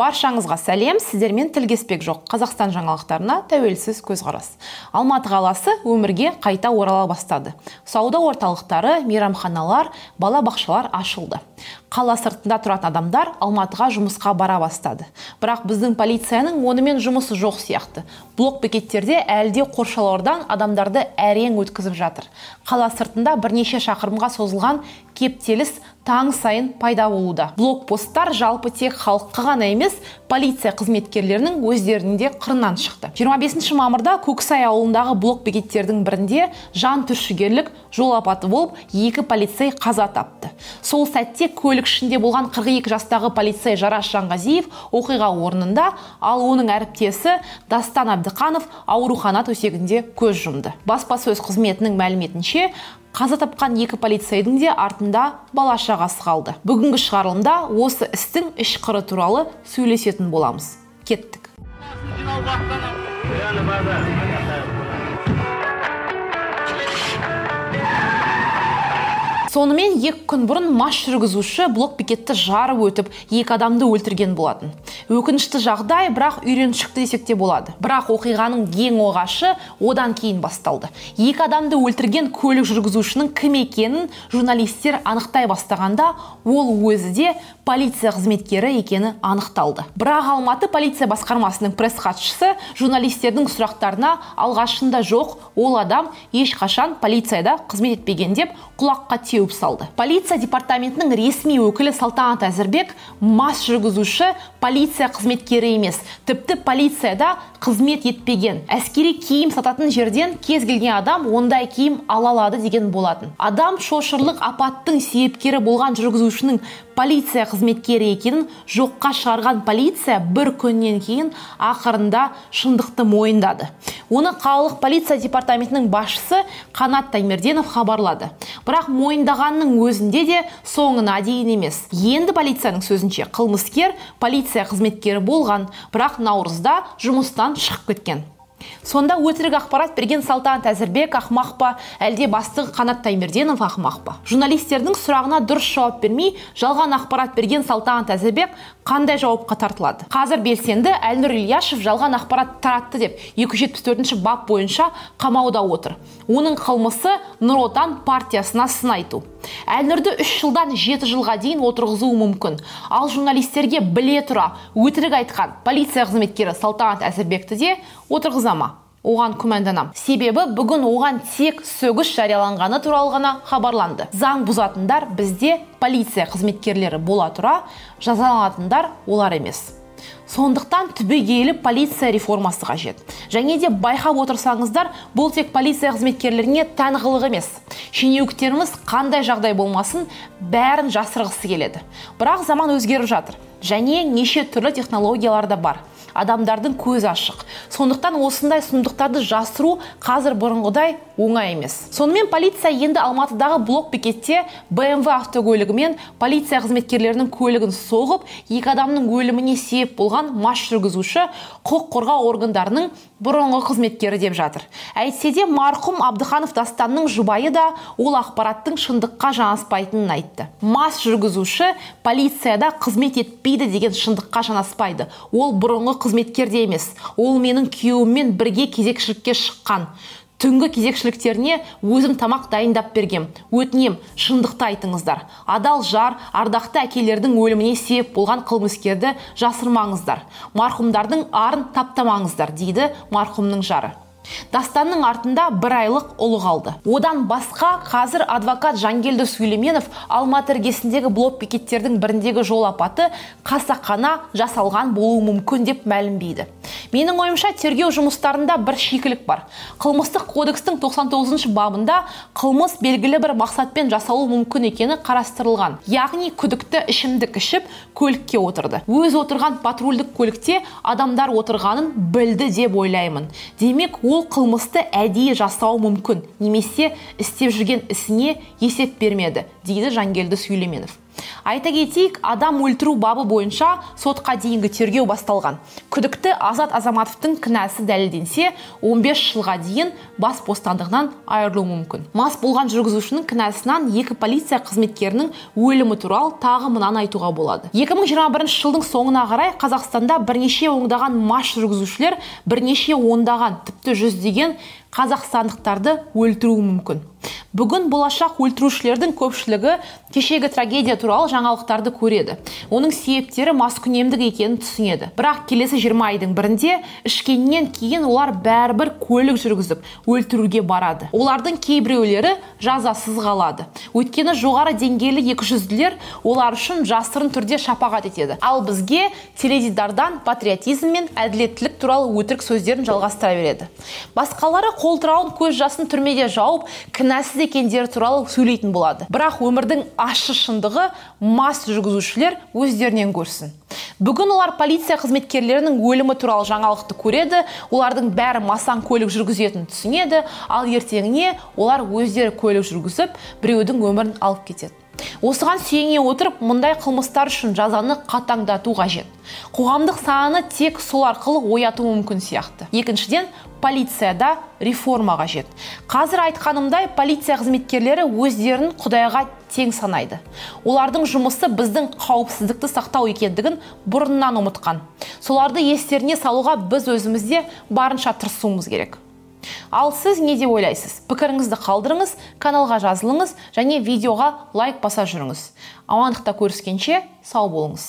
баршаңызға сәлем. Сіздермен тілгеспек жоқ. Қазақстан жаңалықтарына тәуелсіз көзқарас. Алматы қаласы өмірге қайта орала бастады. Сауда орталықтары мейрамханалар балабақшалар ашылды. Қала сыртында тұратын адамдар алматыға жұмысқа бара бастады. Бірақ біздің полицияның онымен жұмысы жоқ сияқты. Блок бекеттерде әлі де қоршаулардан адамдарды әрең өткізіп жатыр. Қала сыртында бірнеше шақырымға созылған кептеліс таң сайын пайда болуда. Блокпосттар жалпы тек халыққа ғана емес полиция қызметкерлерінің өздерінің де қырынан шықты. 25 мамырда көксай ауылындағы блок бекеттердің бірінде жан түршігерлік жол апаты болып екі полицей қаза тапты. Сол сәтте көлік ішінде болған 42 жастағы полицей жарас жанғазиев оқиға орнында ал оның әріптесі дастан әбдіқанов аурухана төсегінде көз жұмды. Баспасөз қызметінің мәліметінше қаза тапқан екі полицейдің де артында бала шағасы қалды. Бүгінгі шығарылымда осы істің іш қыры туралы сөйлесетін боламыз. Кеттік. Сонымен екі күн бұрын мас жүргізуші блок бекетті жарып өтіп екі адамды өлтірген болатын. Өкінішті жағдай бірақ үйреншікті десек те болады. Бірақ оқиғаның ең оғашы одан кейін басталды. Екі адамды өлтірген көлік жүргізушінің кім екенін журналистер анықтай бастағанда ол өзі де полиция қызметкері екені анықталды. Бірақ алматы полиция басқармасының пресс хатшысы журналистердің сұрақтарына алғашында жоқ ол адам ешқашан полицияда қызмет етпеген деп құлаққа теуіп салды. Полиция департаментінің ресми өкілі салтанат әзірбек мас жүргізуші полиция қызметкері емес. Тіпті полицияда қызмет етпеген әскери киім сататын жерден кез келген адам ондай киім ала алады деген болатын. Адам шошырлық апаттың себепкері болған жүргізушінің полиция қызметкері екенін жоққа шығарған полиция бір күннен кейін ақырында шындықты мойындады. Оны қалалық полиция департаментінің басшысы қанат таймерденов хабарлады. Бірақ мойындағанның өзінде де соңына дейін емес. Енді полицияның сөзінше қылмыскер полиция қызметкері болған. Бірақ наурызда жұмыстан шығып кеткен. Сонда өтірік ақпарат берген салтанат әзірбек ақмақ па әлде бастығы қанат таймерденов ақмақ па журналистердің сұрағына дұрыс жауап бермей жалған ақпарат берген салтанат әзірбек қандай жауапқа тартылады? Қазір белсенді әлнұр ильяшев жалған ақпарат таратты деп 274 бап бойынша қамауда отыр. Оның қылмысы нұр отан партиясына сын айту. Әлнұрды үш жылдан жеті жылға дейін отырғызуы мүмкін. Ал журналистерге біле тұра өтірік айтқан полиция қызметкері салтанат әзірбекті де отырғыза ма оған күмәнданам. Себебі бүгін оған тек сөгіс жарияланғаны туралы ғана хабарланды. Заң бұзатындар бізде полиция қызметкерлері бола тұра жазаланатындар олар емес. Сондықтан түбегейлі полиция реформасы қажет. Және де байқап отырсаңыздар бұл тек полиция қызметкерлеріне тән қылық емес. Шенеуніктеріміз қандай жағдай болмасын бәрін жасырғысы келеді. Бірақ заман өзгеріп жатыр. Және неше түрлі технологиялар да бар. Адамдардың көзі ашық. Сондықтан осындай сұмдықтарды жасыру қазір бұрынғыдай оңай емес. Сонымен полиция енді алматыдағы блок бекетте бмв автокөлігімен полиция қызметкерлерінің көлігін соғып екі адамның өліміне себеп болған мас жүргізуші құқық қорғау органдарының бұрынғы қызметкері деп жатыр. Әйтсе де марқұм абдыханов дастанның жұбайы да ол ақпараттың шындыққа жанаспайтынын айтты. Мас жүргізуші полицияда қызмет етпейді деген шындыққа жанаспайды. Ол бұрынғы қызметкер де емес. Ол менің күйеуіммен бірге кезекшілікке шыққан. Түнгі кезекшіліктеріне өзім тамақ дайындап бергем. Өтінем шындықты айтыңыздар. Адал жар ардақты әкелердің өліміне себеп болған қылмыскерді жасырмаңыздар. Марқұмдардың арын таптамаңыздар дейді марқұмның жары. Дастанның артында бір айлық ұлы қалды. Одан басқа қазір адвокат жангелді сүлейменов алматы іргесіндегі блок бекеттердің біріндегі жол апаты қасақана жасалған болуы мүмкін деп мәлімдейді. Менің ойымша тергеу жұмыстарында бір шикілік бар. Қылмыстық кодекстің 99 бабында қылмыс белгілі бір мақсатпен жасалуы мүмкін екені қарастырылған. Яғни күдікті ішімдік ішіп көлікке отырды. Өз отырған патрульдік көлікте адамдар отырғанын білді деп ойлаймын. Демек ол қылмысты әдейі жасауы мүмкін немесе істеп жүрген ісіне есеп бермеді дейді жангелді сүлейменов. Айта кетейік адам өлтіру бабы бойынша сотқа дейінгі тергеу басталған. Күдікті азат азаматовтың кінәсі дәлелденсе 15 жылға дейін бас бостандығынан айырылуы мүмкін. Мас болған жүргізушінің кінәсінен екі полиция қызметкерінің өлімі туралы тағы мынаны айтуға болады. 2021 жылдың соңына қарай қазақстанда бірнеше оңдаған мас жүргізушілер бірнеше ондаған тіпті жүздеген қазақстандықтарды өлтіруі мүмкін. Бүгін болашақ өлтірушілердің көпшілігі кешегі трагедия туралы жаңалықтарды көреді. Оның себептері маскүнемдік екенін түсінеді. Бірақ келесі 20 айдың бірінде ішкеннен кейін олар бәрібір көлік жүргізіп өлтіруге барады. Олардың кейбіреулері жазасыз қалады. Өйткені жоғары деңгейлі екіжүзділер олар үшін жасырын түрде шапағат етеді. Ал бізге теледидардан патриотизм мен әділеттілік туралы өтірік сөздерін жалғастыра береді. Басқалары қолтырауын көз жасын түрмеде жауып кінәсіз екендері туралы сөйлейтін болады. Бірақ өмірдің ащы шындығы мас жүргізушілер өздерінен көрсін. Бүгін олар полиция қызметкерлерінің өлімі туралы жаңалықты көреді олардың бәрі масаң көлік жүргізетінін түсінеді ал ертеңіне олар өздері көлік жүргізіп біреудің өмірін алып кетеді. Осыған сүйене отырып мұндай қылмыстар үшін жазаны қатаңдату қажет. Қоғамдық сананы тек сол арқылы ояту мүмкін сияқты. Екіншіден полицияда реформа қажет қазір айтқанымдай полиция қызметкерлері өздерін құдайға тең санайды. Олардың жұмысы біздің қауіпсіздікті сақтау екендігін бұрыннан ұмытқан. Соларды естеріне салуға біз өзімізде барынша тырысуымыз керек. Ал сіз не деп ойлайсыз? Пікіріңізді қалдырыңыз каналға жазылыңыз және видеоға лайк баса жүріңіз. Амандықта көріскенше сау болыңыз.